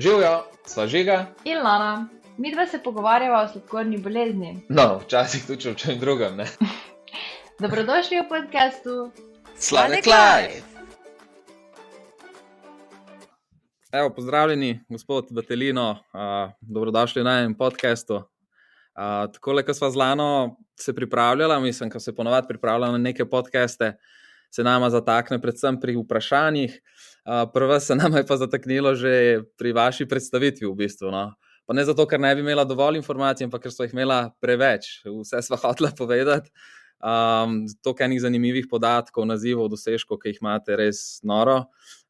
Živijo, sva žiga. In Lana, mi dva se pogovarjava o sladkorni bolezni. No, včasih tudi o čem drugem. Ne? Dobrodošli v podkastu Sladek Life. Evo, pozdravljeni, gospod Batelino, uh, dobrodošli na enem podkastu. Uh, Tako, kot smo z Lano se pripravljali, mislim, da se ponovadi pripravljamo na neke podkaste, se nama zatakne predvsem pri vprašanjih. Uh, prva se nam je pa zataknilo že pri vaši predstavitvi, v bistvu. No. Pa ne zato, ker ne bi imela dovolj informacij, ampak ker so jih imela preveč, vse sva hotela povedati. Um, to, kar je nekaj zanimivih podatkov, nazivov, dosežkov, ki jih imate, res noro.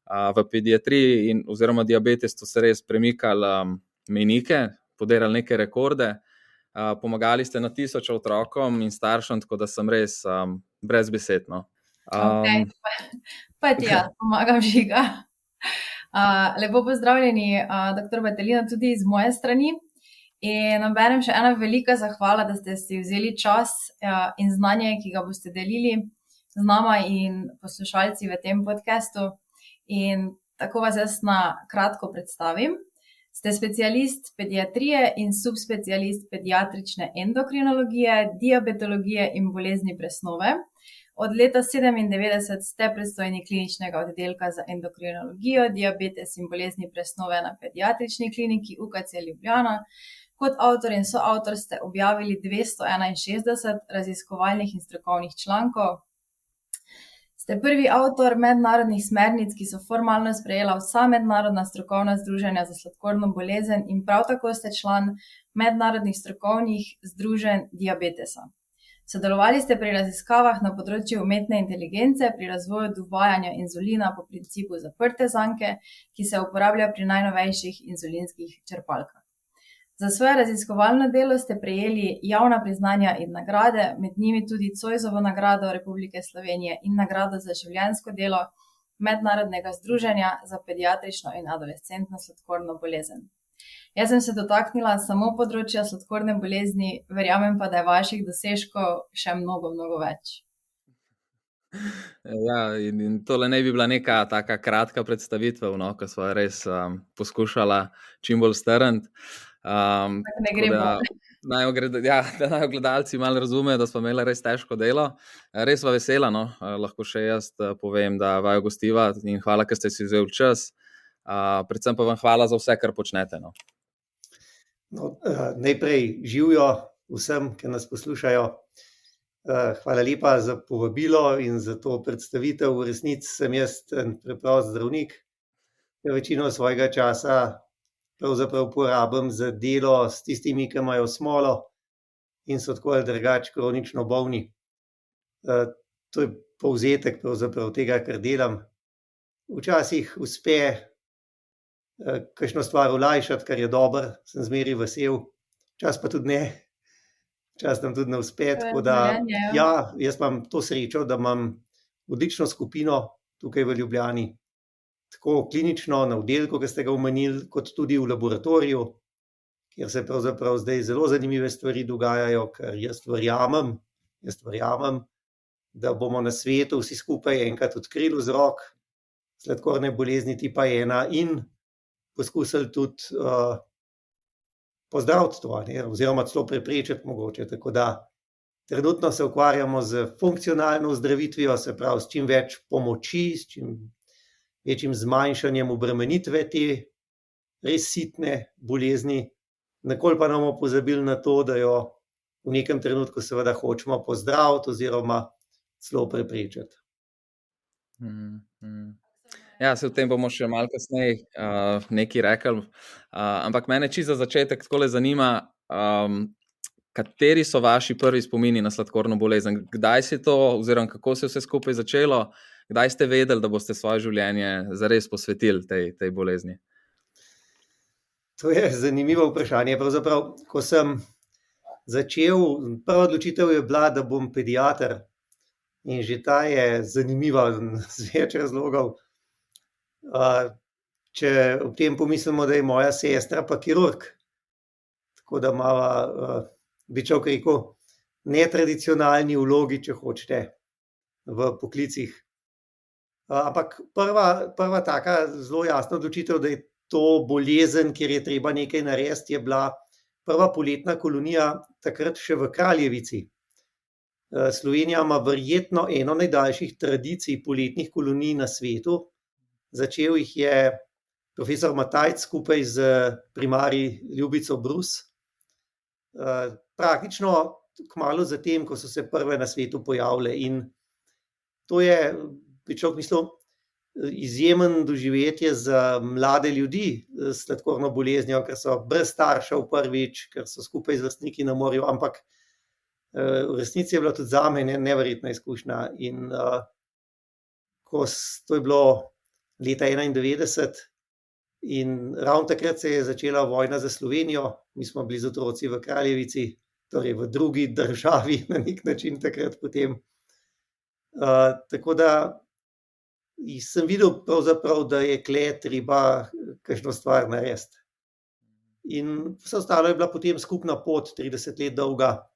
Uh, v pediatriji in oziroma diabetes so se res premikali um, menike, podirali neke rekorde, uh, pomagali ste na tisoče otrokom in staršem, tako da sem res um, brez besedno. Um, Okay. Pa ti jaz pomagam žiga. Uh, lepo pozdravljeni, uh, dr. Batelina, tudi iz moje strani. In naberem še ena velika zahvala, da ste si vzeli čas uh, in znanje, ki ga boste delili z nama in poslušalci v tem podkastu. In tako vas jaz na kratko predstavim. Ste specialist pediatrije in subspecialist pediatrične endokrinologije, diabetologije in bolezni presnove. Od leta 1997 ste predstojnik kliničnega oddelka za endokrinologijo, diabetes in bolezni presnove na pediatrični kliniki UKC Ljubljana. Kot avtor in soavtor ste objavili 261 raziskovalnih in strokovnih člankov. Ste prvi avtor mednarodnih smernic, ki so formalno sprejela vsa mednarodna strokovna združenja za sladkorno bolezen, in prav tako ste član mednarodnih strokovnih združenj diabetesa. Sodelovali ste pri raziskavah na področju umetne inteligence, pri razvoju dovajanja inzulina po principu zaprte zanke, ki se uporablja pri najnovejših inzulinskih črpalkah. Za svoje raziskovalno delo ste prejeli javna priznanja in nagrade, med njimi tudi Cojzovo nagrado Republike Slovenije in nagrado za življensko delo Mednarodnega združenja za pediatrično in adolescentno sladkorno bolezen. Jaz sem se dotaknila samo področja sladkorne bolezni, verjamem pa, da je vaših dosežkov še mnogo, mnogo več. Ja, in, in tole ne bi bila neka tako kratka predstavitev, no, ki smo res um, poskušali čim bolj strniti. Um, Tako ne tako gre da naj ja, da naj gledalci malo razumejo, da smo imeli res težko delo. Res pa vesela, no? eh, lahko še jaz eh, povem, da vaju gostiva in hvala, ker ste si vzeli čas. Uh, predvsem pa vam hvala za vse, kar počnete. No. No, uh, najprej živijo vsem, ki nas poslušajo. Uh, hvala lepa za povabilo in za to predstavitev. V resnici sem jaz en preprost zdravnik, ki večino svojega časa pravzaprav porabim za delo s tistimi, ki imajo smolo in so tako ali drugače kronično bolni. Uh, to je povzetek tega, kar delam. Včasih uspe eh, kakšno stvar olajšati, kar je dobro, sem zmeri vesel, čas pa tudi ne, čas nam tudi ne uspe. Da, ja. ja, jaz imam to srečo, da imam odlično skupino tukaj v Ljubljani, tako klinično na oddelku, ki ste ga omenili, kot tudi v laboratoriju, kjer se pravzaprav zdaj zelo zanimive stvari dogajajo, ker jaz verjamem, jaz verjamem, da bomo na svetu vsi skupaj enkrat odkrili vzrok sladkorne bolezni tipa 1 in poskusili tudi uh, pozdraviti to, ne, oziroma celo preprečiti mogoče. Tako da trenutno se ukvarjamo z funkcionalno zdravitvijo, se pravi s čim več pomoči, s čim večjim zmanjšanjem obremenitve te res sitne bolezni. Nikoli pa ne bomo pozabili na to, da jo v nekem trenutku seveda hočemo pozdraviti oziroma celo preprečiti. Mm, mm. Ja, se o tem bomo še malo kasneje uh, nekaj rekli. Uh, ampak mene čisto za začetek tako zanima, um, kateri so vaši prvi spomini na sladkorno bolezen? Kdaj se je to, oziroma kako se je vse skupaj začelo, kdaj ste vedeli, da boste svoje življenje zares posvetili tej, tej bolezni? To je zanimivo vprašanje. Pravzaprav, ko sem začel, prva odločitev je bila, da bom pediater. In že ta je zanimiva z več razlogov. Če ob tem pomislimo, da je moja sestra pa kirurg, tako da ima, bi človek rekel, netradicionalni vlogi, če hočete, v poklicih. Ampak prva, prva taka zelo jasna odločitev, da je to bolezen, kjer je treba nekaj narediti, je bila prva poletna kolonija takrat še v Kraljevici. Slovenija ima verjetno eno najdaljših tradicij poletnih kolonij na svetu. Začel jih je profesor Matajc skupaj z primarji Ljubico Brus. Eh, praktično kmalo zatem, ko so se prve na svetu pojavile. In to je, bi človek mislil, izjemen doživetje za mlade ljudi s sladkorno boleznijo, ker so brez staršev prvič, ker so skupaj z vrstniki na morju. Ampak eh, v resnici je bila tudi za me neverjetna izkušnja. In uh, ko to je bilo leta 91, in ravno takrat se je začela vojna za Slovenijo, mi smo bili z otroci v Kraljevici, torej v drugi državi, na nek način takrat potem. Uh, tako da sem videl, da je klet treba kakšno stvar narediti. In vse ostalo je bila potem skupna pot, 30 let dolga,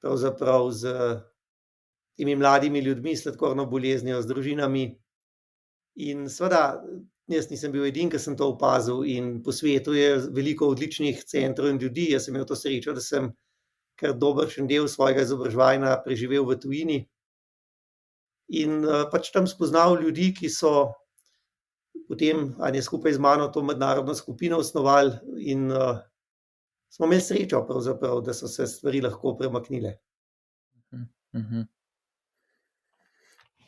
pravzaprav z temi mladimi ljudmi, sladkorno boleznijo, z družinami. In seveda, jaz nisem bil edini, ki sem to opazil, in po svetu je veliko odličnih centrov in ljudi. Jaz sem imel to srečo, da sem kar dober del svojega izobraževanja preživel v tujini in uh, pač tam spoznal ljudi, ki so potem ali skupaj z mano to mednarodno skupino osnovali, in uh, smo imeli srečo, da so se stvari lahko premaknile. Mhm.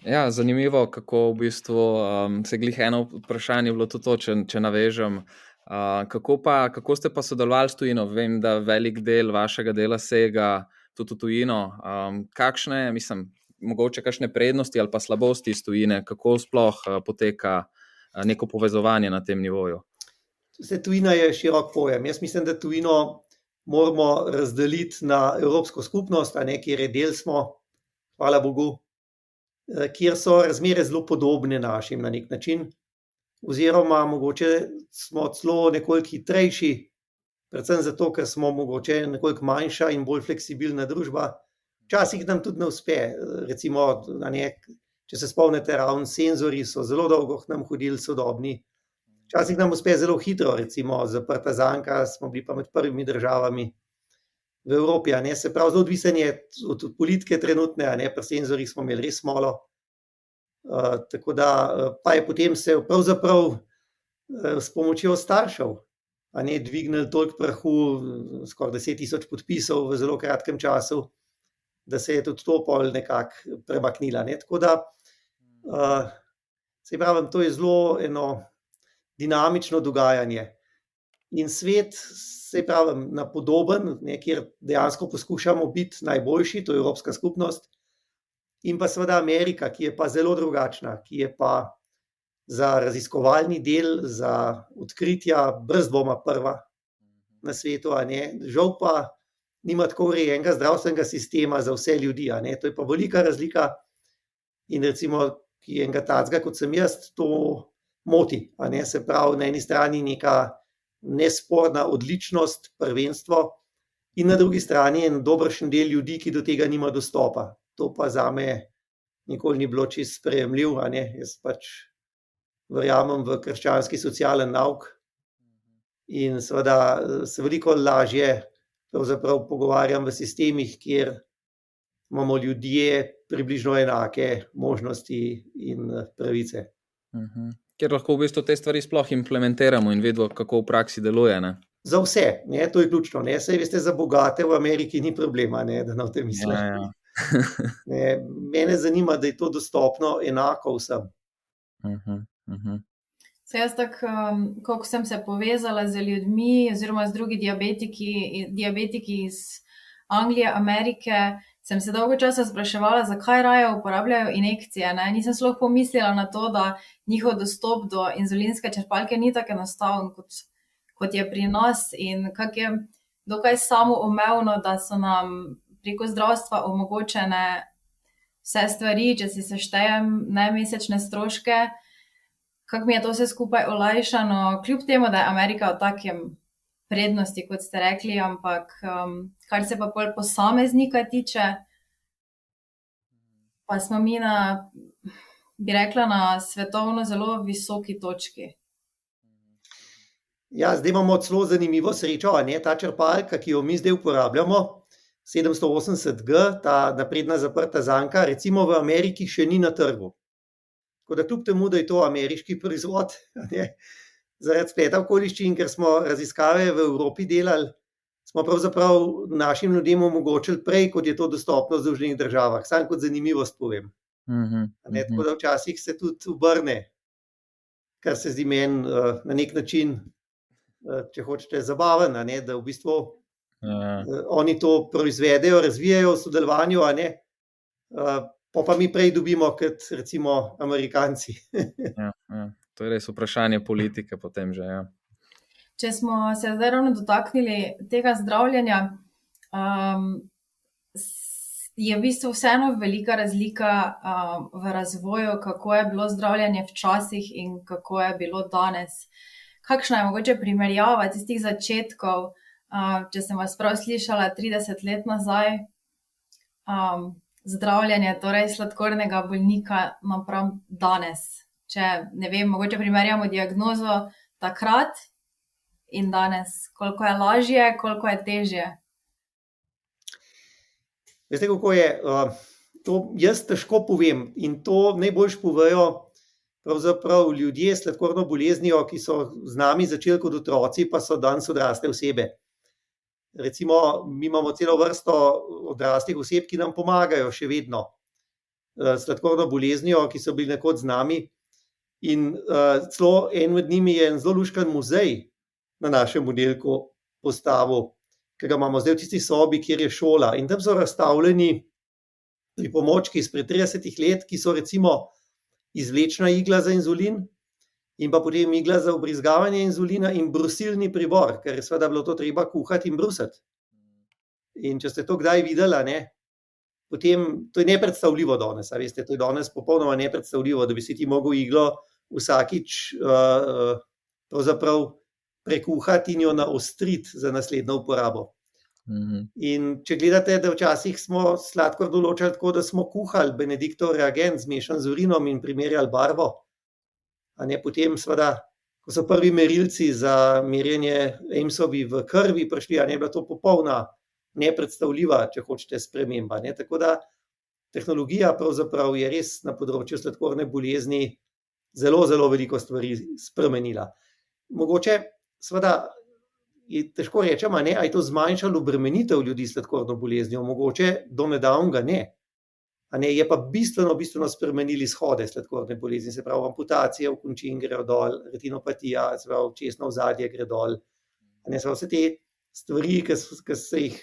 Ja, zanimivo, kako v bistvu um, se glih eno vprašanje bilo tudi to, če, če navežem. Uh, kako, pa, kako ste pa sodelovali s tujino? Vem, da velik del vašega dela sega tudi v tujino. Um, kakšne, mislim, mogoče kakšne prednosti ali pa slabosti iz tujine, kako sploh uh, poteka uh, neko povezovanje na tem nivoju? Vse tujina je širok pojem. Jaz mislim, da tujino moramo razdeliti na Evropsko skupnost, a ne kjer je del smo, hvala Bogu, kjer so razmere zelo podobne našim na nek način. Oziroma, mogoče smo celo nekoliko hitrejši, predvsem zato, ker smo mogoče nekoliko manjša in bolj fleksibilna družba. Včasih nam tudi ne uspe. Recimo, ne, če se spomnite, ravno senzori so zelo dolgo k nam hodili, sodobni. Včasih nam uspe zelo hitro, recimo zaprta zanka, smo bili pa med prvimi državami v Evropi. Ne, se pravi, zelo odvisen je od, od politike trenutne, ne pri senzorjih smo imeli res malo. Uh, tako da pa je potem se pravzaprav uh, s pomočjo staršev. Ne dvignili toliko prahu, skoraj 10.000 podpisov v zelo kratkem času, da se je tudi to pol nekako premaknila. Ne? Tako da, uh, se pravi, to je zelo eno dinamično dogajanje. In svet, se pravi, na podoben, ne, kjer dejansko poskušamo biti najboljši, to je Evropska skupnost, in pa seveda Amerika, ki je pa zelo drugačna, ki je pa za raziskovalni del, za odkritja, brez dvoma, prva na svetu. Žal pa nima tako urejenega zdravstvenega sistema za vse ljudi. To je pa velika razlika. In recimo, ki je enega tacga, kot sem jaz, to moti. Se pravi, na eni strani neka nesporna odličnost, prvenstvo, in na drugi strani en dobršen del ljudi, ki do tega nima dostopa. To pa za me nikoli ni bilo čisto sprejemljivo. Jaz pač verjamem v krščanski socialen nauk. In seveda se veliko lažje pogovarjam v sistemih, kjer imamo ljudje približno enake možnosti in pravice. Uh mhm. -huh. Ker lahko v bistvu te stvari sploh implementiramo in vidimo, kako v praksi deluje. Ne? Za vse, ne, to je ključno. Ne. Sej veste, za bogate v Ameriki ni problema, ne, da na tem mislim. Ja, ja. Mene zanima, da je to dostopno enako vsem. Uh -huh. Uh -huh. Se jaz, tako, um, ko sem se povezala z ljudmi, oziroma z drugimi diabetiki, diabetiki iz Anglije, Amerike, sem se dolgo časa spraševala, zakaj raje uporabljajo injekcije. Ne? Nisem sploh pomislila na to, da njihov dostop do inzulinske črpalke ni tako enostaven, kot, kot je pri nas, in kako je dokaj samoumevno, da so nam preko zdravstva omogočene vse stvari, če si seštejem najmesečne stroške kako mi je to vse skupaj olajšano, kljub temu, da je Amerika v takem prednosti, kot ste rekli, ampak um, kar se pa pol posameznika tiče, pa smo mi na, bi rekla, na svetovno zelo visoki točki. Ja, zdaj imamo zelo zanimivo srečo, ne? ta črpalka, ki jo mi zdaj uporabljamo, 780G, ta napredna zaprta zanka, recimo v Ameriki še ni na trgu. Tako da, kljub temu, da je to ameriški proizvod, ne? zaradi spleta okoliščin, ker smo raziskave v Evropi delali, smo pravzaprav našim ljudem omogočili prej, kot je to dostopno v Združenih državah. Sam kot zanimivost povem. Uh -huh, Ne, tako da včasih se tudi obrne, kar se zdi meni uh, na nek način, uh, če hočete, ne, da v bistvu uh, uh, oni to proizvedejo, razvijajo v sodelovanju, a ne. Uh, pa pa mi prej dobimo, kot recimo Amerikanci. ja, ja. To je res vprašanje politike, potem že. Ja. Če smo se zdaj ravno dotaknili tega zdravljenja, um, je v bistvu vseeno velika razlika um, v razvoju, kako je bilo zdravljenje včasih in kako je bilo danes. Kakšna je mogoče primerjava tistih začetkov, um, če sem vas prav slišala, 30 let nazaj, um, zdravljenje torej sladkornega bolnika napram danes. Če ne vem, mogoče primerjamo diagnozo takrat in danes, koliko je lažje, koliko je težje. Veste, kako je? Uh, to jaz težko povem in to najboljš povejo pravzaprav ljudje s sladkorno boleznijo, ki so z nami začeli kot otroci, pa so danes odrasle osebe. Recimo, mi imamo celo vrsto odraslih oseb, ki nam pomagajo še vedno uh, s sladkorno boleznijo, ki so bili nekoč z nami. In uh, celo en med njimi je en zelo luškan muzej na našem oddelku postavil, ki ga imamo zdaj v tisti sobi, kjer je šola. In tam so razstavljeni pripomočki izpred 30 let, ki so recimo izvlečna igla za inzulin, in pa potem igla za ubrizgavanje inzulina in brusilni pribor, ker je seveda bilo to treba kuhati in brusiti. In če ste to kdaj videli, ne, potem to je nepredstavljivo danes. Veste, to je danes popolnoma nepredstavljivo, da bi si ti mogel iglo vsakič uh, pravzaprav prekuhati in jo naostriti za naslednjo uporabo. Mhm. In če gledate, da včasih smo sladkor določali tako, da smo kuhali Benediktov reagent, zmešan z urinom in primerjali barvo. A ne potem, seveda, ko so prvi merilci za merjenje EMS-ovi v krvi prišli, a ne je bila to popolna, nepredstavljiva, če hočete, sprememba. Ne? Tako da tehnologija pravzaprav je res na področju sladkorne bolezni zelo, zelo veliko stvari spremenila. Mogoče, seveda, je težko rečemo, ali je to zmanjšalo obremenitev ljudi s sladkorno boleznijo, mogoče do nedavnega ne. A ne, je pa bistveno, bistveno spremenili shode sladkorne bolezni, se pravi, amputacije v končin grejo dol, retinopatija, se pravi, česno ozadje gre dol. Ne, pravi, vse te stvari, ki, se jih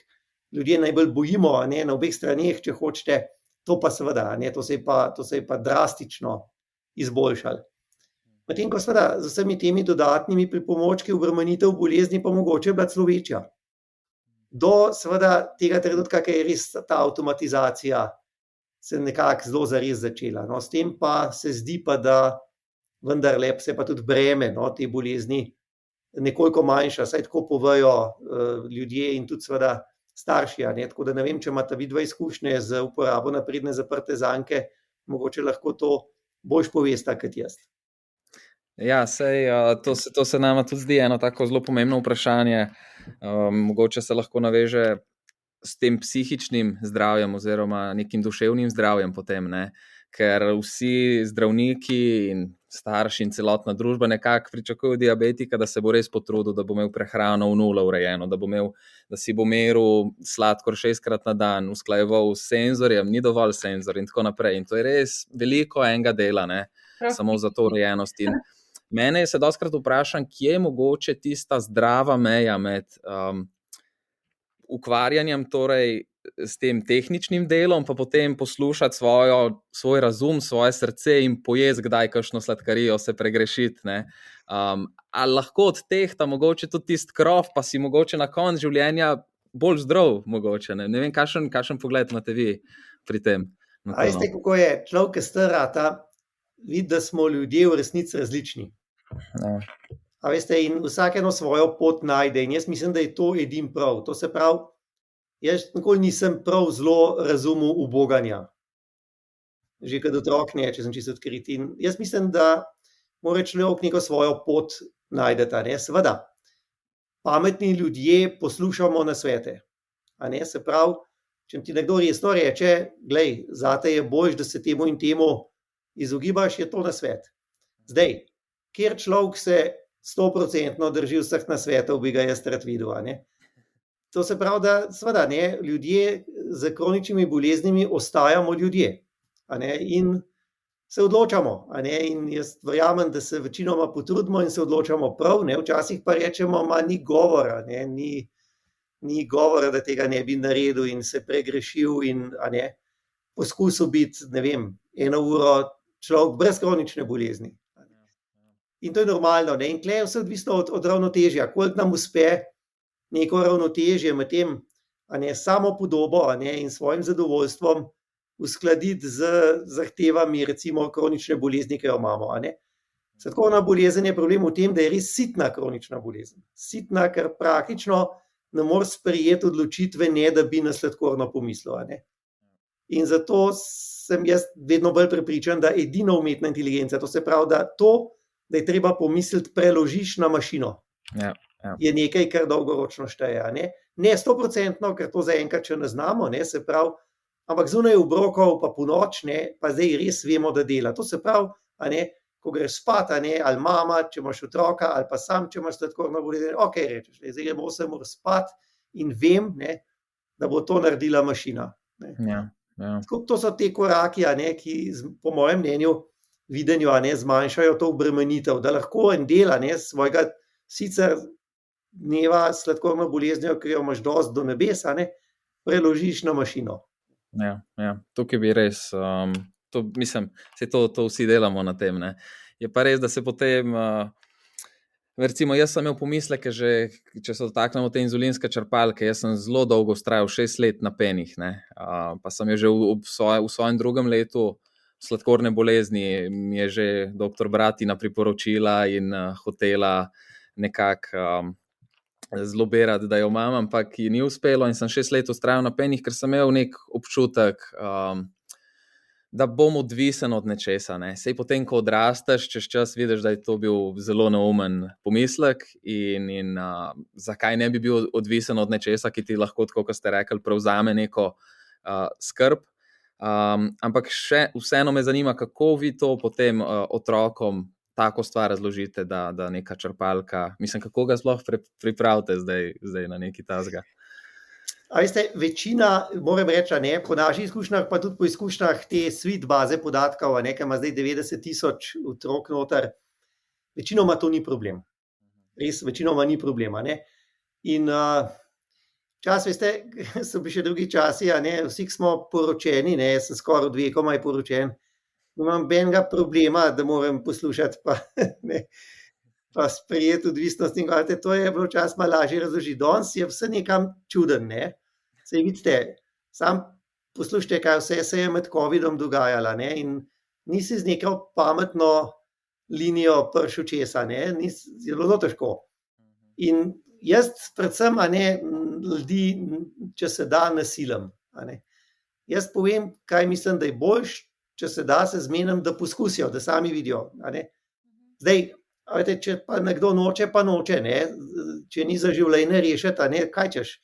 ljudje najbolj bojimo, ne, na obeh straneh, če hočete, to pa seveda, ne, to se pa, to se je pa drastično izboljšalo. Medtem ko seveda z vsemi temi dodatnimi pripomočki obremenitev bolezni pa mogoče bila celo večja. Do seveda tega trenutka, ki je res ta avtomatizacija se nekako zelo zares začela. No, s tem pa se zdi, pa, da vendarle se pa tudi breme no, te bolezni nekoliko manjša, saj tako povejo uh, ljudje in tudi seveda starši. Tako da ne vem, če imate vidva izkušnje z uporabo napredne zaprte zanke, mogoče lahko to boljš povesta kot jaz. Ja, sej, to, se, to se nama tudi zdi eno tako zelo pomembno vprašanje. Um, mogoče se lahko naveže s tem psihičnim zdravjem oziroma nekim duševnim zdravjem potem, ne? ker vsi zdravniki in starši in celotna družba nekako pričakujejo diabetika, da se bo res potrudil, da bo imel prehrano v nula urejeno, da, imel, da si bo meril sladkor šestkrat na dan, usklajeval s senzorjem, ni dovolj senzor in tako naprej. In to je res veliko enega dela, ne? samo za to urejenost. In mene se doskrat vprašam, kje je mogoče tista zdrava meja med um, ukvarjanjem torej, s tem tehničnim delom, pa potem poslušati svojo, svoj razum, svoje srce in pojesti, kdaj kakšno sladkarijo se pregrešiti. Um, ali lahko od teh ta mogoče tudi tisti krov, pa si mogoče na koncu življenja bolj zdrav, mogoče. Ne, ne vem, kakšen, kakšen pogled imate vi pri tem. na to, A no. kako je človek, ki starata, vidi, da smo ljudje v resnici različni. A veste, in vsak eno svojo pot najde, in jaz mislim, da je to edin prav. To se pravi, jaz nikoli nisem prav zelo razumel uboganja. Že kot otrok ne, če sem čisto odkrit. In jaz mislim, da mora človek neko svojo pot najti. Ne? Seveda, pametni ljudje poslušamo na svete. Se pravi, če ti nekdo resno reče, da je bolj, da se temu in temu izogibaš, je to na svet. Zdaj, kjer človek se sto procentno drži vseh na svetu, bi ga jaz rad videl. To se pravi, da seveda, ne, ljudje z kroničnimi boleznimi ostajamo ljudje in se odločamo. In jaz verjamem, da se večinoma potrudimo in se odločamo prav, ne, včasih pa rečemo, da ni govora, ne, ni, ni govora, da tega ne bi naredil in se pregrešil in ne, poskusil biti, ne vem, eno uro človek brez kronične bolezni. In to je normalno. Ne? In tle je vse odvisno od, od ravnotežja, koliko nam uspe neko ravnotežje med tem, ne, samo podobo ne, in svojim zadovoljstvom uskladiti z zahtevami, recimo, kronične bolezni, ki jo imamo. Sladkorna bolezen je problem v tem, da je res sitna kronična bolezen. Sitna, ker praktično ne moreš sprejeti odločitve, ne da bi na sladkorno pomislil. In zato sem jaz vedno bolj prepričan, da je edina umetna inteligenca, to se pravi, da to, da je treba pomisliti, preložiš na mašino. Ja, ja. Je nekaj, kar dolgoročno šteje. Ne sto procentno, ker to zaenkrat še ne znamo, ne, se pravi, ampak zunaj obrokov, pa po noč, ne, pa zdaj res vemo, da dela. To se pravi, ne, ko greš spat, ne, ali mama, če imaš otroka, ali pa sam, če imaš tako na bolezen. Ok, rečeš, le, zdaj gremo vse mora spat in vem, ne, da bo to naredila mašina. Ja, ja. To so te koraki, ne, ki, po mojem mnenju, videnju, a ne zmanjšajo to obremenitev, da lahko en del svojega sicer dneva s sladkorno boleznijo, ki jo imaš dost do nebesa, ne, preložiš na mašino. Ja, ja. tukaj bi res, um, to, mislim, se to, to vsi delamo na tem. Ne. Je pa res, da se potem. Uh, Recimo, jaz sem imel pomisleke, že, če se dotaknemo te inzulinske črpalke. Jaz sem zelo dolgo ustrajal, šest let na penih, uh, pa sem jo že v, v, svoj, v svojem drugem letu uh, sladkorne bolezni, mi je že doktor Bratina priporočila in uh, hotela nekako um, zloberati, da jo imam, ampak ji ni uspelo in sem šest let ustrajal na penih, ker sem imel nek občutek. Um, Da bom odvisen od nečesa. Ne. Sej potem, ko odrasteš, čez čas vidiš, da je to bil zelo neumen pomislek, in, in uh, zakaj ne bi bil odvisen od nečesa, ki ti lahko, kot ste rekli, prevzame neko uh, skrb. Um, ampak še vseeno me zanima, kako vi to potem uh, otrokom tako stvar razložite, da, da neka črpalka, mislim, kako ga sploh pri, pripravite zdaj, zdaj na neki tasga. Veste, večina, moram reči, ne, po naših izkušnjah, pa tudi po izkušnjah te svit baze podatkov, nekaj ima zdaj 90 tisoč otrok noter, večinoma to ni problem. Res, večinoma ni problema. Ne. In uh, Čas, veste, so bili še drugi časi, vsi smo poročeni, ne, sem skoraj dve, komaj poročen. Imam benga problema, da moram poslušati, pa, ne, pa sprejeti odvisnost in gledati, to je bilo čas malo lažje razložiti. Danes je vse nekam čuden, ne. Se vidite, sam poslušajte, kaj vse se je med COVID-om dogajalo, ne, in nisi z neko pametno linijo pršil česa, ne, nisi, zelo težko. In jaz, predvsem, ne ljudi, če se da, nasilim. Jaz povem, kaj mislim, da je boljš, če se da, se zmenim, da poskusijo, da sami vidijo. Zdaj, ajte, če pa nekdo noče, pa noče, ne? če ni za življenje rešiti, ne? kaj češ.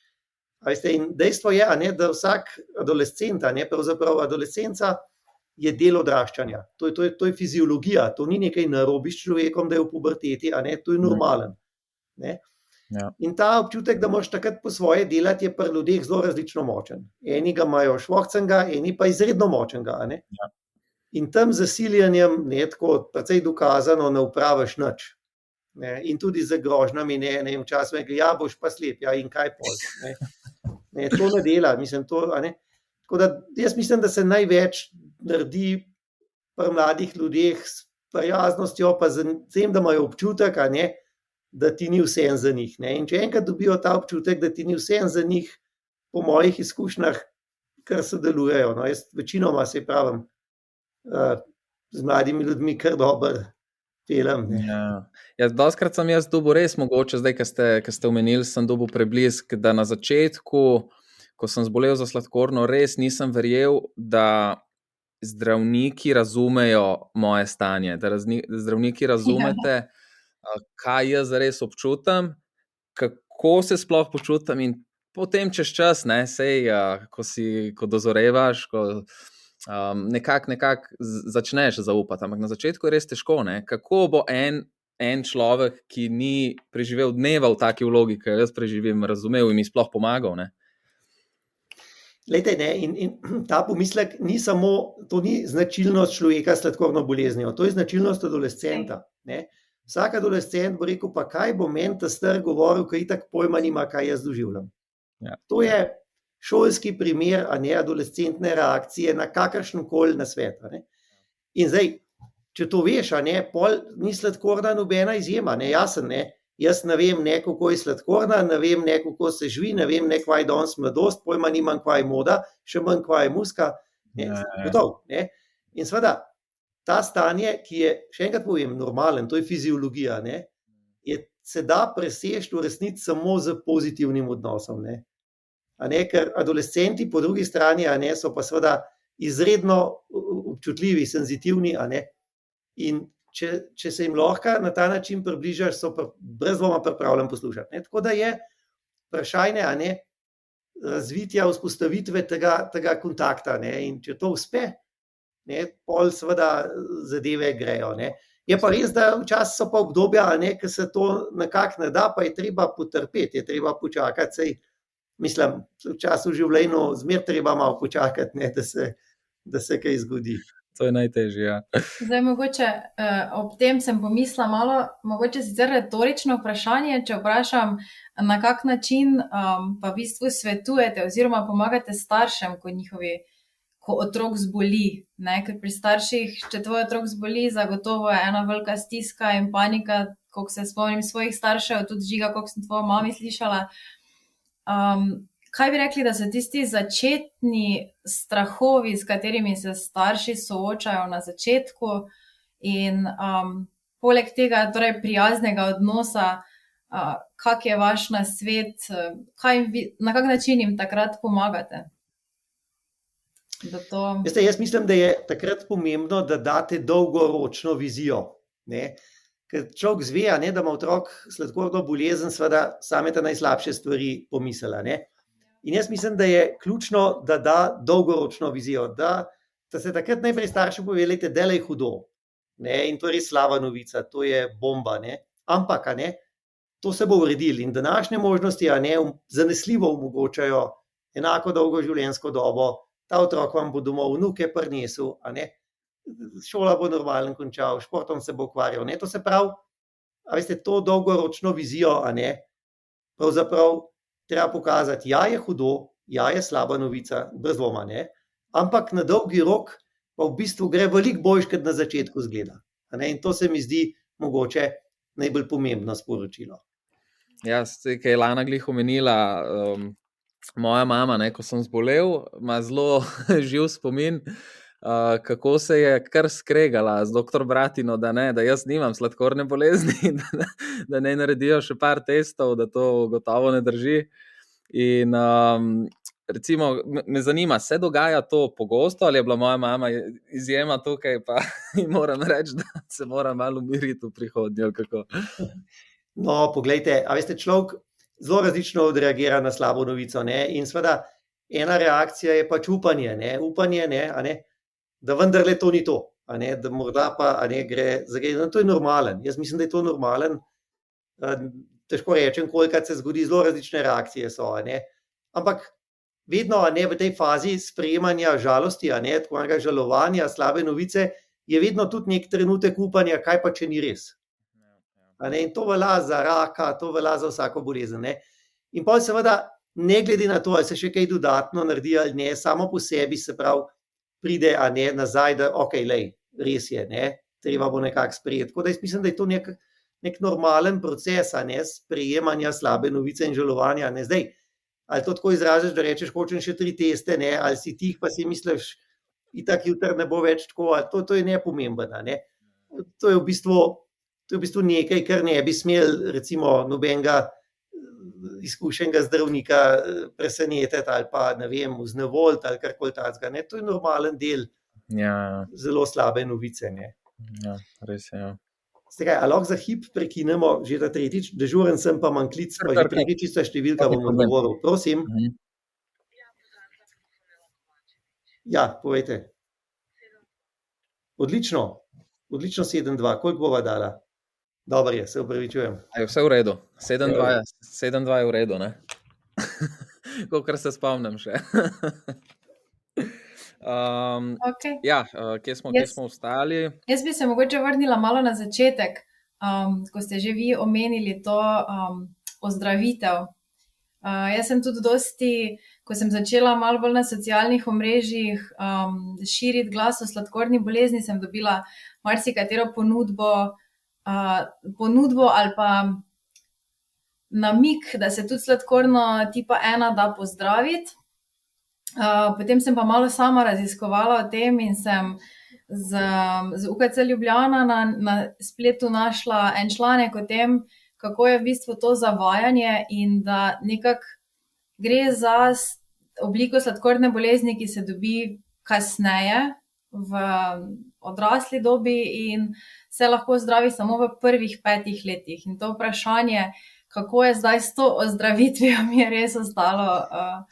Veste, dejstvo je, ne, da vsak adolescent, ne, pravzaprav adolescenca, je del odraščanja. To je, to, je, to je fiziologija, to ni nekaj narobi s človekom, da je v puberteti, ne, to je normalen. Ne. Ja. In ta občutek, da moš takrat po svoje delati, je pri ljudeh zelo različno močen. Eni ga imajo šlohcenga, eni pa izredno močnega. Ja. In tam zasiljanjem, ne tako, precej dokazano, ne upraviš nič. Ne, in tudi z grožnjami, ne, ne vem, čas me, ja, boš pa slep, ja, in kaj pol. Ne. Ne, to ne dela, mislim, to, ne. Tako da jaz mislim, da se največ naredi pri mladih ljudeh s prijaznostjo, pa z tem, da imajo občutek, ne, da ti ni vse en za njih. Ne? In če enkrat dobijo ta občutek, da ti ni vse en za njih, po mojih izkušnjah, kar sodelujejo. No? Jaz večinoma se pravim uh, z mladimi ljudmi, kar dobro. Ja. Ja, Doskrat sem jaz dobil res mogoče, zdaj, ki ste, ste omenili, sem dobil preblisk, da na začetku, ko sem zbolel za sladkorno, res nisem verjel, da zdravniki razumejo moje stanje, da razni, zdravniki razumete, ja kaj jaz res občutam, kako se sploh počutim. In potem čez čas, ne, sej, ko si, ko dozorevaš, ko um, nekako nekak začneš zaupati. Ampak na začetku je res težko. Ne? Kako bo en, en človek, ki ni preživel dneva v taki vlogi, ki jo jaz preživim, razumel in mi sploh pomagal? Ne? Lejte, ne, in, in ta pomislek ni samo, to ni značilnost človeka s sladkorno boleznijo, to je značilnost adolescenta. Ne. Vsak adolescent bo rekel: Pa kaj bo meni ta star govoril, ki tako pojma nima, kaj jaz doživljam. Ja. To je šolski primer, a ne adolescentne reakcije na kakršen koli na svet. ne. In zdaj, če to veš, ne, pol ni sladkorna nobena izjema, ne jasen. Ne. Jaz ne vem, ne, kako je sladkorna, ne vem, ne, kako se živi, ne vem, ne, kaj je danes mladost, pojma nimam, kaj je moda, še manj, kaj je muska. Ne, Ja, ja. gotov, ne. In seveda, ta stanje, ki je, še enkrat povem, normalen, to je fiziologija, ne, je, se da preseči v resnici samo z pozitivnim odnosom. Ne. Ne, ker adolescenti, po drugi strani, ne, so pa seveda izredno občutljivi, senzitivni. In če, če se jim lahko na ta način približaš, so pa brez dvoma pripravljeni poslušati. Ne. Tako da je vprašanje, a ne, razvitja, vzpostavitve tega, tega kontakta. Ne. In če to uspe, ne, pol seveda zadeve grejo. Ne. Je pa res, da včasih so pa obdobja, ne, ki se to nekako ne da, pa je treba potrpeti, je treba počakati. Sej, mislim, včasih v življenju zmer treba malo počakati, ne, da, se, da se kaj zgodi. To je najtežje. Ja. Zdaj, mogoče uh, ob tem sem pomislila malo, mogoče sicer retorično vprašanje, če vprašam, na kak način um, pa v bistvu svetujete oziroma pomagate staršem, ko njihovi, ko otrok zboli. Ne? Ker pri starših, če tvoj otrok zboli, zagotovo je ena velika stiska in panika, koliko se spomnim svojih staršev, tudi žiga, koliko sem tvojo mami slišala. Um, kaj bi rekli, da so tisti začetni strahovi, s katerimi se starši soočajo na začetku, in um, poleg tega, torej prijaznega odnosa, uh, kak je vaš kaj jim vi, na kak način jim takrat pomagate? Da to... Veste, jaz mislim, da je takrat pomembno, da date dolgoročno vizijo. Ne? Ker človek zve, a ne, da ima otrok sladkorno bolezen, seveda same te najslabše stvari pomisla. Ne? In jaz mislim, da je ključno, da da dolgoročno vizijo, da, da se takrat najprej starši povedali, da je hudo. Ne? In to je res slaba novica, to je bomba. Ne? Ampak, ne, to se bo uredilo in današnje možnosti, a ne, zanesljivo omogočajo enako dolgo življenjsko dobo, ta otrok vam bo domov vnuke prinesel, šola bo normalen končal, športom se bo ukvarjal. Ne? To se pravi, veste, to dolgoročno vizijo, a ne, pravzaprav treba pokazati, ja je hudo, ja je slaba novica, brez dvoma, ne, ampak na dolgi rok pa v bistvu gre veliko boljš, kot na začetku zgleda. In to se mi zdi mogoče najbolj pomembno sporočilo. Ja, kaj je Lana glih omenila, um, moja mama, ne, ko sem zbolel, ima zelo živ spomin, uh, kako se je kar skregala z dr. Bratino, da, ne, da jaz nimam sladkorne bolezni, da, da ne naredijo še par testov, da to gotovo ne drži. In um, recimo, me- zanima, se dogaja to pogosto ali je bila moja mama izjema tukaj, pa moram reči, da se mora malo umiriti v prihodnje. No, poglejte, a veste, človek zelo različno odreagira na slabo novico. Ne? In seveda, ena reakcija je pač upanje, ne? upanje ne, ne, da vendarle to ni to, ne, da morda pa ne, gre za gre. No, to je normalen. Jaz mislim, da je to normalen. Težko rečem, koliko se zgodi, zelo različne reakcije so. ne. Ampak vedno ne, v tej fazi sprejemanja žalosti, ne tako enega žalovanja, slabe novice, je vedno tudi nek trenutek upanja, kaj pa če ni res. In to velja za raka, to velja za vsako bolezen. Ne. In pa seveda, ne glede na to, ali se še kaj dodatno naredi ali ne, samo po sebi se pravi, pride ne nazaj, da ok, lej, res je, ne, treba bo nekako sprejeti. Tako da jaz mislim, da je to nek, nek normalen proces, a ne sprejemanja slabe novice in žalovanja. Ne. Zdaj, ali to tako izražaš, da rečeš, hočem še tri teste, ne, ali si tih, pa si misliš, itak jutri ne bo več tako, to, to je nepomembno. Ne. To je v bistvu To je v bistvu nekaj, kar ne bi smel, recimo, nobenega eh, izkušenega zdravnika eh, presenetiti ali pa ne vem, vznevoljiti ali karkoli takega. ne. To je normalen del Ja, zelo slabe novice. Ne. ja, res je. Ja. Stekaj, lahko za hip prekinemo, že ta tretjič, dežuren sem pa manj klic, pa že Kar, kar. tretjič ista številka bom odgovoril. Prosim, Mhm. ja, povejte. Odlično, odlično 7-2, koliko bova dala? Dobro je, se upravičujem. A Je vse v redu. 7-2 je, 7-2 je v redu, ne? Kolikor se spomnim še. um, Okay. ja, uh, kje smo, kje Jaz- smo ostali? Jaz bi se mogoče vrnila malo na začetek, um, ko ste že vi omenili to um, ozdravitev. Uh, jaz sem tudi dosti, ko sem začela malo bolj na socialnih omrežjih um, širiti glas o sladkorni bolezni, sem dobila marsikatero ponudbo, ponudbo ali pa namik, da se tudi sladkorno tipa ena da pozdraviti. Uh, potem sem pa malo sama raziskovala o tem in sem z, z UKC Ljubljana na, na spletu našla en članek o tem, kako je v bistvu to zavajanje in da nekako gre za obliko sladkorne bolezni, ki se dobi kasneje v odrasli dobi in se lahko zdravi samo v prvih petih letih. In to vprašanje, kako je zdaj s to ozdravitvijo, mi je res ostalo uh,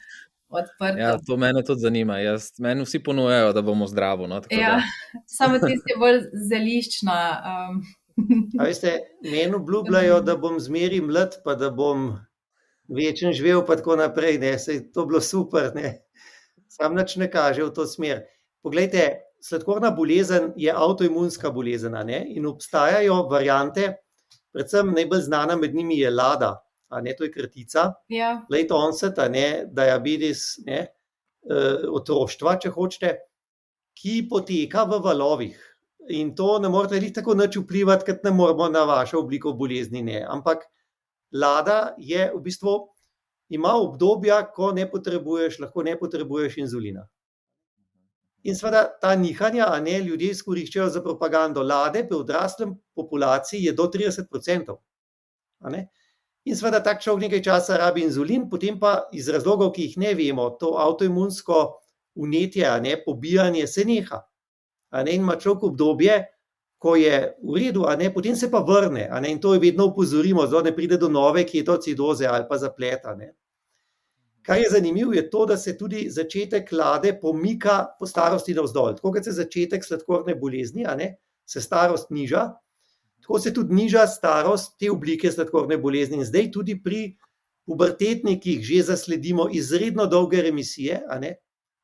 odprto. Ja, to mene tudi zanima. Jaz, meni vsi ponujajo, da bomo zdravi. No, tako Ja, da- samo tiste bolj zeliščna. Um, A veste, meni obljubljajo, da bom zmeri mlad, pa da bom večen živel, pa tako naprej. Ne. Sej to bilo super, ne. sam nič ne kaže v to smer. Poglejte, sladkorna bolezen je avtoimunska bolezen ne? in obstajajo variante, predvsem najbolj znana med njimi je lada, a ne to je kratica, ja, late onset, a ne diabetes, ne, eh, otroštva, če hočete, ki poteka v valovih. In to ne morete niti tako nič vplivati, kot ne moramo na vašo obliko bolezni. Ne. Ampak lada je v bistvu, ima obdobja, ko ne potrebuješ, lahko ne potrebuješ inzulina. In seveda ta nihanja, a ne ljudje izkoriščajo za propagando. Lade pri odraslem populaciji je do 30%. a ne. In seveda tak človek nekaj časa rabi inzulin, potem pa iz razlogov, ki jih ne vemo, to avtoimunsko unetje, a ne pobijanje se neha. A ne, in ima človek obdobje, ko je v redu, a ne, potem se pa vrne. Ne, in to je vedno upozorimo, da ne pride do nove ketocidoze ali pa zapleta. Kar je zanimivo, je to, da se tudi začetek lade pomika po starosti navzdol. Tako kot se začetek sladkorne bolezni, ne, se starost niža, tako se tudi niža starost te oblike sladkorne bolezni. In zdaj tudi pri pubertetnikih že zasledimo izredno dolge remisije, ne,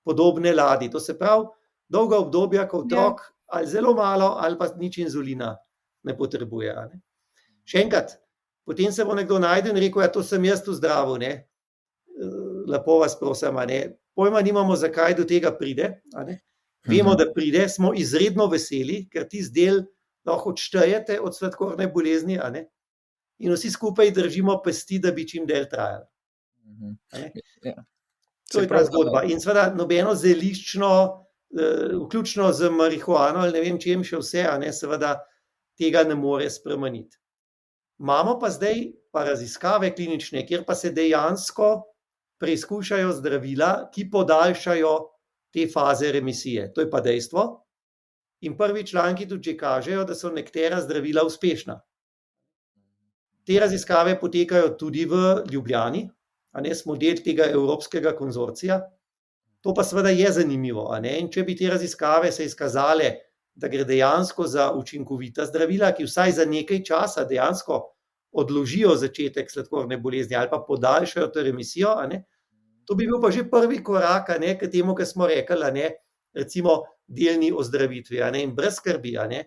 podobne ladi. To se pravi, dolga obdobja, ko otrok ali zelo malo, ali pa nič inzulina ne potrebuje. Ne. Še enkrat, potem se bo nekdo najdel in rekel, ja, to sem jaz tu zdrav. Ne. Lepo vas prosim, pojma nimamo, zakaj do tega pride. Vemo, Mhm. da pride, smo izredno veseli, ker ti del lahko odštejete od sladkorne bolezni, in vsi skupaj držimo pesti, da bi čim del trajali. Mhm. a ne. Ja. To je ta zgodba. In seveda, nobeno zeliščno, eh, vključno z marihuano ali ne vem čem še vse, a ne, seveda tega ne more spremeniti. Imamo pa zdaj pa raziskave klinične, kjer pa se dejansko preizkušajo zdravila, ki podaljšajo te faze remisije. To je pa dejstvo. In prvi članki tudi že kažejo, da so nekatera zdravila uspešna. Te raziskave potekajo tudi v Ljubljani, a ne smo del tega evropskega konzorcija. To pa seveda je zanimivo. In če bi te raziskave se izkazale, da gre dejansko za učinkovita zdravila, ki vsaj za nekaj časa dejansko odložijo začetek sladkorne bolezni ali pa podaljšajo to remisijo, ne, to bi bil pa že prvi korak ne, k temu, kar smo rekli, ne, recimo delni ozdravitvi. ne, In brez skrbi, ne.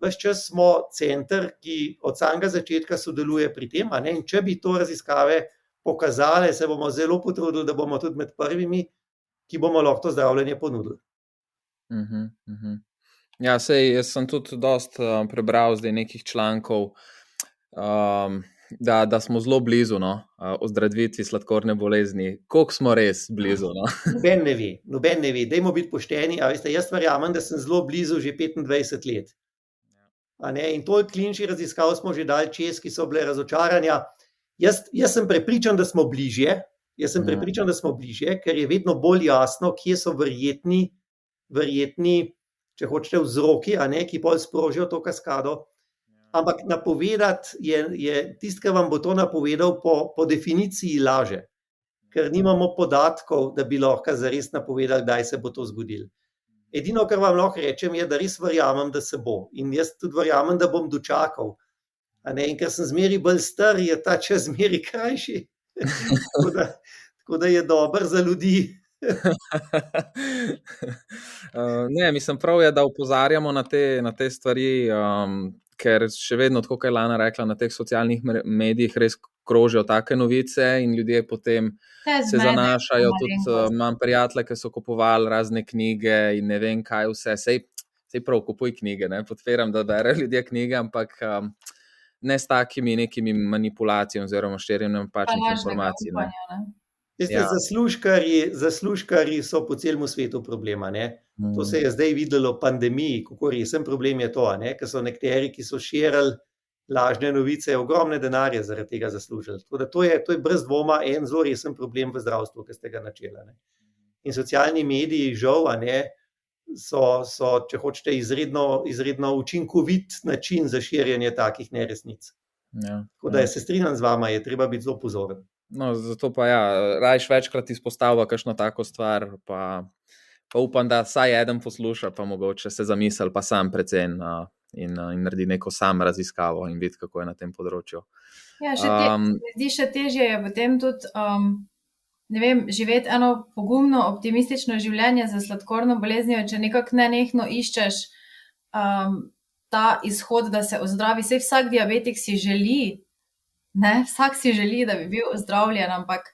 Ves čas smo center, ki od samega začetka sodeluje pri tem. ne, In če bi to raziskave pokazale, se bomo zelo potrudili, da bomo tudi med prvimi, ki bomo lahko to zdravljenje ponudili. Mhm, mhm. Ja, sej, jaz sem tudi dost uh, prebral zdaj nekih člankov, um, da, da smo zelo blizu no, ozdravitvi sladkorne bolezni. Koliko smo res blizu? No? Noben ne ve, noben ne ve. Dajmo biti pošteni. Veste, jaz verjamem, da sem zelo blizu že 25 let. In toliko kliničnih raziskav smo že dali čez, ki so bile razočaranja. Jaz, jaz sem prepričan, da smo bližje. Jaz sem Mhm. prepričan, da smo bližje, ker je vedno bolj jasno, kje so verjetni, verjetni če hočete, vzroki, ne, ki bolj sprožijo to kaskado. Ampak napovedati je, je tisto, kar vam bo to napovedal, po, po definiciji laže, ker nimamo podatkov, da bi lahko zares napovedali, kdaj se bo to zgodilo. Edino, kar vam lahko rečem, je, da res verjamem, da se bo. In jaz tudi verjamem, da bom dočakal. In ker sem zmeri bolj star, je ta čas zmeri krajši. tako, da, tako da je dober za ljudi. uh, ne, mislim, prav je, da upozarjamo na te, na te stvari, um, ker še vedno, kot je Lana rekla, na teh socialnih medijih res krožijo take novice in ljudje potem se zanašajo. Tudi uh, imam prijatelje, ki so kupovali razne knjige in ne vem, kaj vse. Sej, sej prav, kupuj knjige, ne podpiram, da berejo ljudje knjige, ampak. Um, Ne s takimi nekimi manipulacijami, oziroma širjenjem pačnih informacij. Upanja, Veste, ja. zaslužkari, zaslužkari so po celem svetu problema. Mm. To se je zdaj videlo v pandemiji, kako resen problem je to. Ker so nekateri, ki so širili lažne novice, ogromne denarje zaradi tega zaslužili. To je, to je brez dvoma en zelo resen problem v zdravstvu, ki ste ga načeli. Ne? In socialni mediji, žal, ne, so, so, če hočete, izredno, izredno učinkovit način za širjenje takih neresnic. Ja, Tako da ja. se strinjam z vama, je treba biti zelo pozoren. No, zato pa ja, rajš večkrat izpostavlja kakšno tako stvar. Pa, pa upam, da vsaj en posluša, pa mogoče se zamisli, pa sam predvsem uh, in, uh, in naredi neko sam raziskavo in vidi, kako je na tem področju. Ja, še te, um, zdi še težje je potem tudi. Um, Vem, živeti eno pogumno, optimistično življenje za sladkorno boleznijo, če nekako ne nehno iščeš um, ta izhod, da se ozdravi. Vse vsak diabetik si želi, Ne? Vsak si želi, da bi bil zdravljen, ampak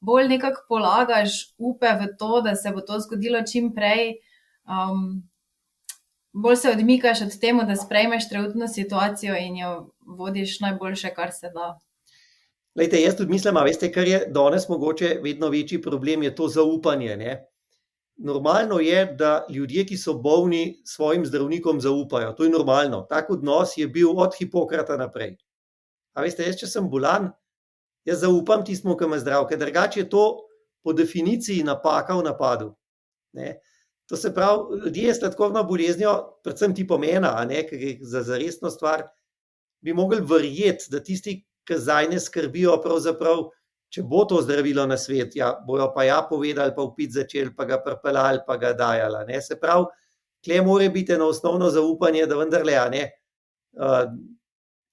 bolj nekako polagaš upe v to, da se bo to zgodilo čim prej. Um, bolj se odmikaš od tega, da sprejmeš trenutno situacijo in jo vodiš najboljše, kar se da. Lejte, jaz tudi mislim, da veste, kar je danes mogoče vedno večji problem, je to zaupanje. Ne? Normalno je, da ljudje, ki so bolni, svojim zdravnikom zaupajo. To je normalno. Tak odnos je bil od Hipokrata naprej. A veste, jaz, če sem bolan, jaz zaupam tistemu, ki me zdrav, ker drugače je to po definiciji napaka v napadu. Ne? To se pravi, ljudje s sladkorno boleznijo, predvsem ti pomena, ne, za, za resno stvar, bi mogli verjeti, da tisti, ki zdaj ne skrbijo, pravzaprav, če bo to zdravilo na svet, ja, bojo pa ja povedali, pa upit začeli, pa ga prpelali, pa ga dajali. Ne. Se pravi, tle more biti eno osnovno zaupanje, da vendarle, ne, uh,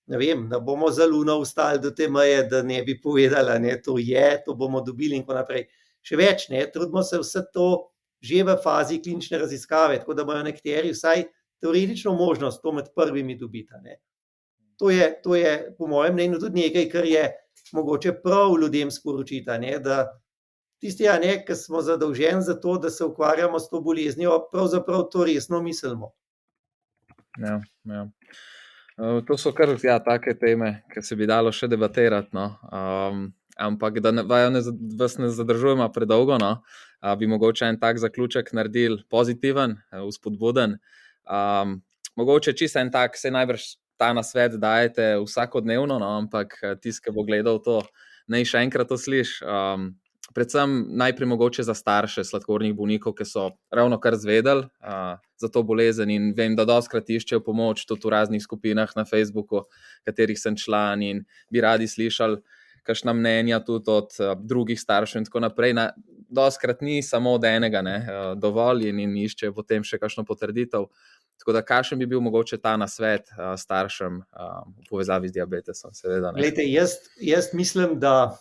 ne vem, da bomo za Luno ustali do te meje, da ne bi povedala, da to je, to bomo dobili in tako naprej. Še več, ne, trudimo se vse to že v fazi klinične raziskave, tako da imajo nekateri vsaj teoretično možnost to med prvimi dobiti. To je, to je, po mojem mnenju, tudi nekaj, kar je mogoče prav ljudem sporočiti. Ne, da tisti, ki smo zadolženi za to, da se ukvarjamo s to boleznijo, pravzaprav to resno mislimo. Ja, ja. Uh, to so kar ja, take teme, ki se bi dalo še debatirati. No. Um, ampak da ne, ne, vas ne zadržujemo predolgo, no, uh, bi mogoče en tak zaključek naredili pozitiven, uspodbuden. Uh, um, mogoče čisto en tak, se najbrž ta na svet dajete vsakodnevno, no, ampak tisti, ki bo gledal to, naj še enkrat to sliši. Um, predvsem najprej mogoče za starše sladkornih bolnikov, ki so ravno kar zvedeli uh, za to bolezen in vem, da doskrat iščejo pomoč tudi v raznih skupinah na Facebooku, katerih sem član in bi radi slišali kakšna mnenja tudi od uh, drugih staršev in tako naprej. Na, doskrat ni samo od enega ne, uh, dovolj in, in iščejo potem še kakšno potrditev. Tako da, kakšen bi bil mogoče ta nasvet uh, staršem uh, v povezavi z diabetesom? Seveda, Lejte, jaz, jaz mislim, da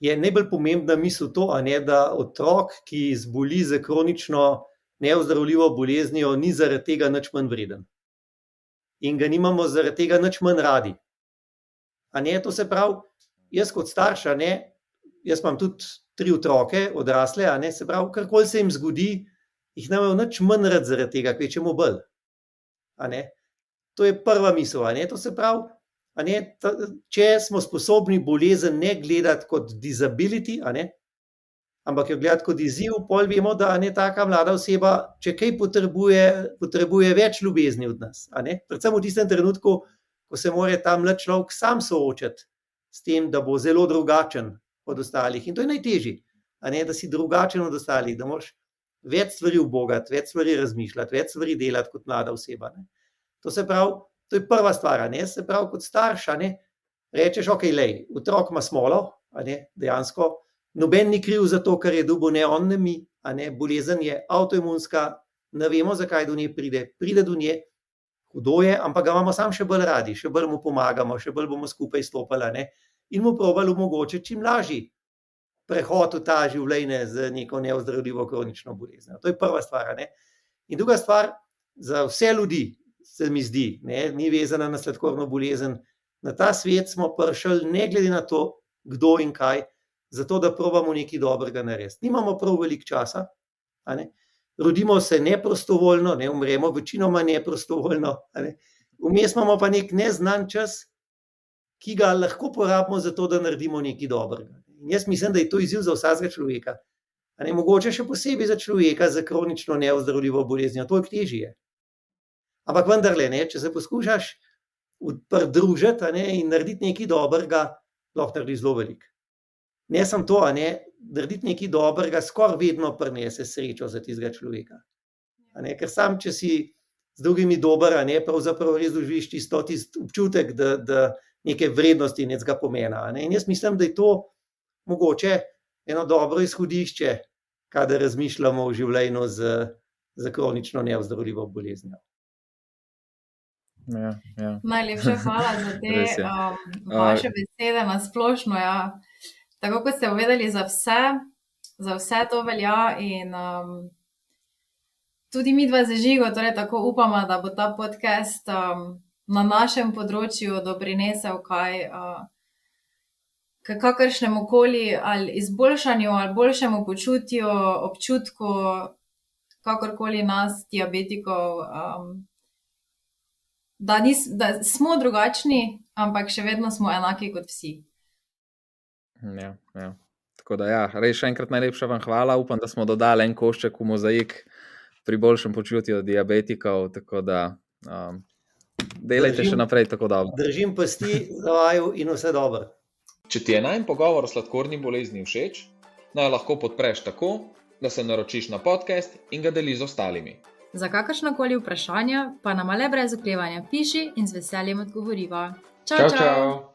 je najbolj pomembna misel to, ne, da otrok, ki zboli za kronično neozdravljivo boleznijo, ni zaradi tega nič manj vreden. In ga nimamo zaradi tega nič manj radi. Ne, to se pravi, jaz kot starša, ne, jaz imam tudi tri otroke, odrasle, ne, se pravi, karkoli se jim zgodi, jih ne moremo nič manj rad zaradi tega, kaj čemu bolj. To je prva misel. To se pravi, ne, ta, če smo sposobni bolezen ne gledati kot disability, ampak jo gledati kot izziv, pol vemo, da je ta mlada oseba, če kaj potrebuje, potrebuje več ljubezni od nas. Predvsem v tistem trenutku, ko se mora ta mlad človek sam soočati s tem, da bo zelo drugačen od ostalih. In to je najtežje, da si drugačen od ostalih, da moš več stvari ubogati, več stvari razmišljati, več stvari delati kot mlada oseba. Ne. To se pravi, To je prva stvar. Ne? Se pravi, kot starša, ne? rečeš, ok, lej, otrok ima smolo, dejansko. Noben ni kriv za to, kar je dubo, ne on, ne mi, ne? bolezen je avtoimunska, ne vemo, zakaj do nje pride, pride do nje, hudo je, ampak ga imamo sam še bolj radi, še bolj mu pomagamo, še bolj bomo skupaj stopili ne? in mu probali omogočiti čim lažji prehod v ta življenje z neko neozdravljivo kronično boleznijo. To je prva stvar. Ne? In druga stvar, za vse ljudi, se mi zdi, ne, ni vezana na sladkorno bolezen. Na ta svet smo prišli, ne glede na to, kdo in kaj, zato da pravimo nekaj dobrega narediti. Nimamo prav veliko časa, rodimo se neprostovoljno, ne umremo, večinoma neprostovoljno. Ne? Vmes imamo pa nek neznan čas, ki ga lahko porabimo za to, da naredimo nekaj dobrega. In jaz mislim, da je to izziv za vsakega človeka. Ne, mogoče še posebej za človeka z kronično neozdravljivo boleznijo, to je težje. Ampak vendarle, ne, če se poskušaš pridružiti in narediti nekaj dobrega, lahko narediš zelo veliko. Ne samo to, ne, narediti nekaj dobrega, skoraj vedno prinese srečo za tistega človeka. Ne, ker sam, če si z drugimi dober, ne, pravzaprav res doživiš tisto tist občutek, da, da neke vrednosti nekega pomena. Ne. In jaz mislim, da je to mogoče eno dobro izhodišče, kadar razmišljamo o življenju z, z kronično neozdravljivo boleznijo. Ja, ja. Najlepša hvala za te um, vaše besede na splošno. Ja. Tako kot ste povedali, za vse, za vse to velja. In, um, tudi mi dva zažigo, torej tako upamo, da bo ta podcast um, na našem področju doprinesel kaj. Uh, kakršnemu koli ali izboljšanju ali boljšemu počutju, občutku, kakorkoli nas, diabetikov, um, da, nis, da smo drugačni, ampak še vedno smo enaki kot vsi. Ja, ja. Tako da, ja, res še enkrat najlepša vam hvala. Upam, da smo dodali en košček v mozaik pri boljšem počutju diabetikov. Tako da, um, delajte držim, še naprej tako dobro. Držim pasti za vaju in vse dobro. Če ti je najmen pogovor o sladkorni bolezni všeč, naj lahko podpreš tako, da se naročiš na podcast in ga deliš z ostalimi. Za kakršno koli vprašanje pa nam le brez oklevanja piši in z veseljem odgovoriva. Čau, čau! čau. čau.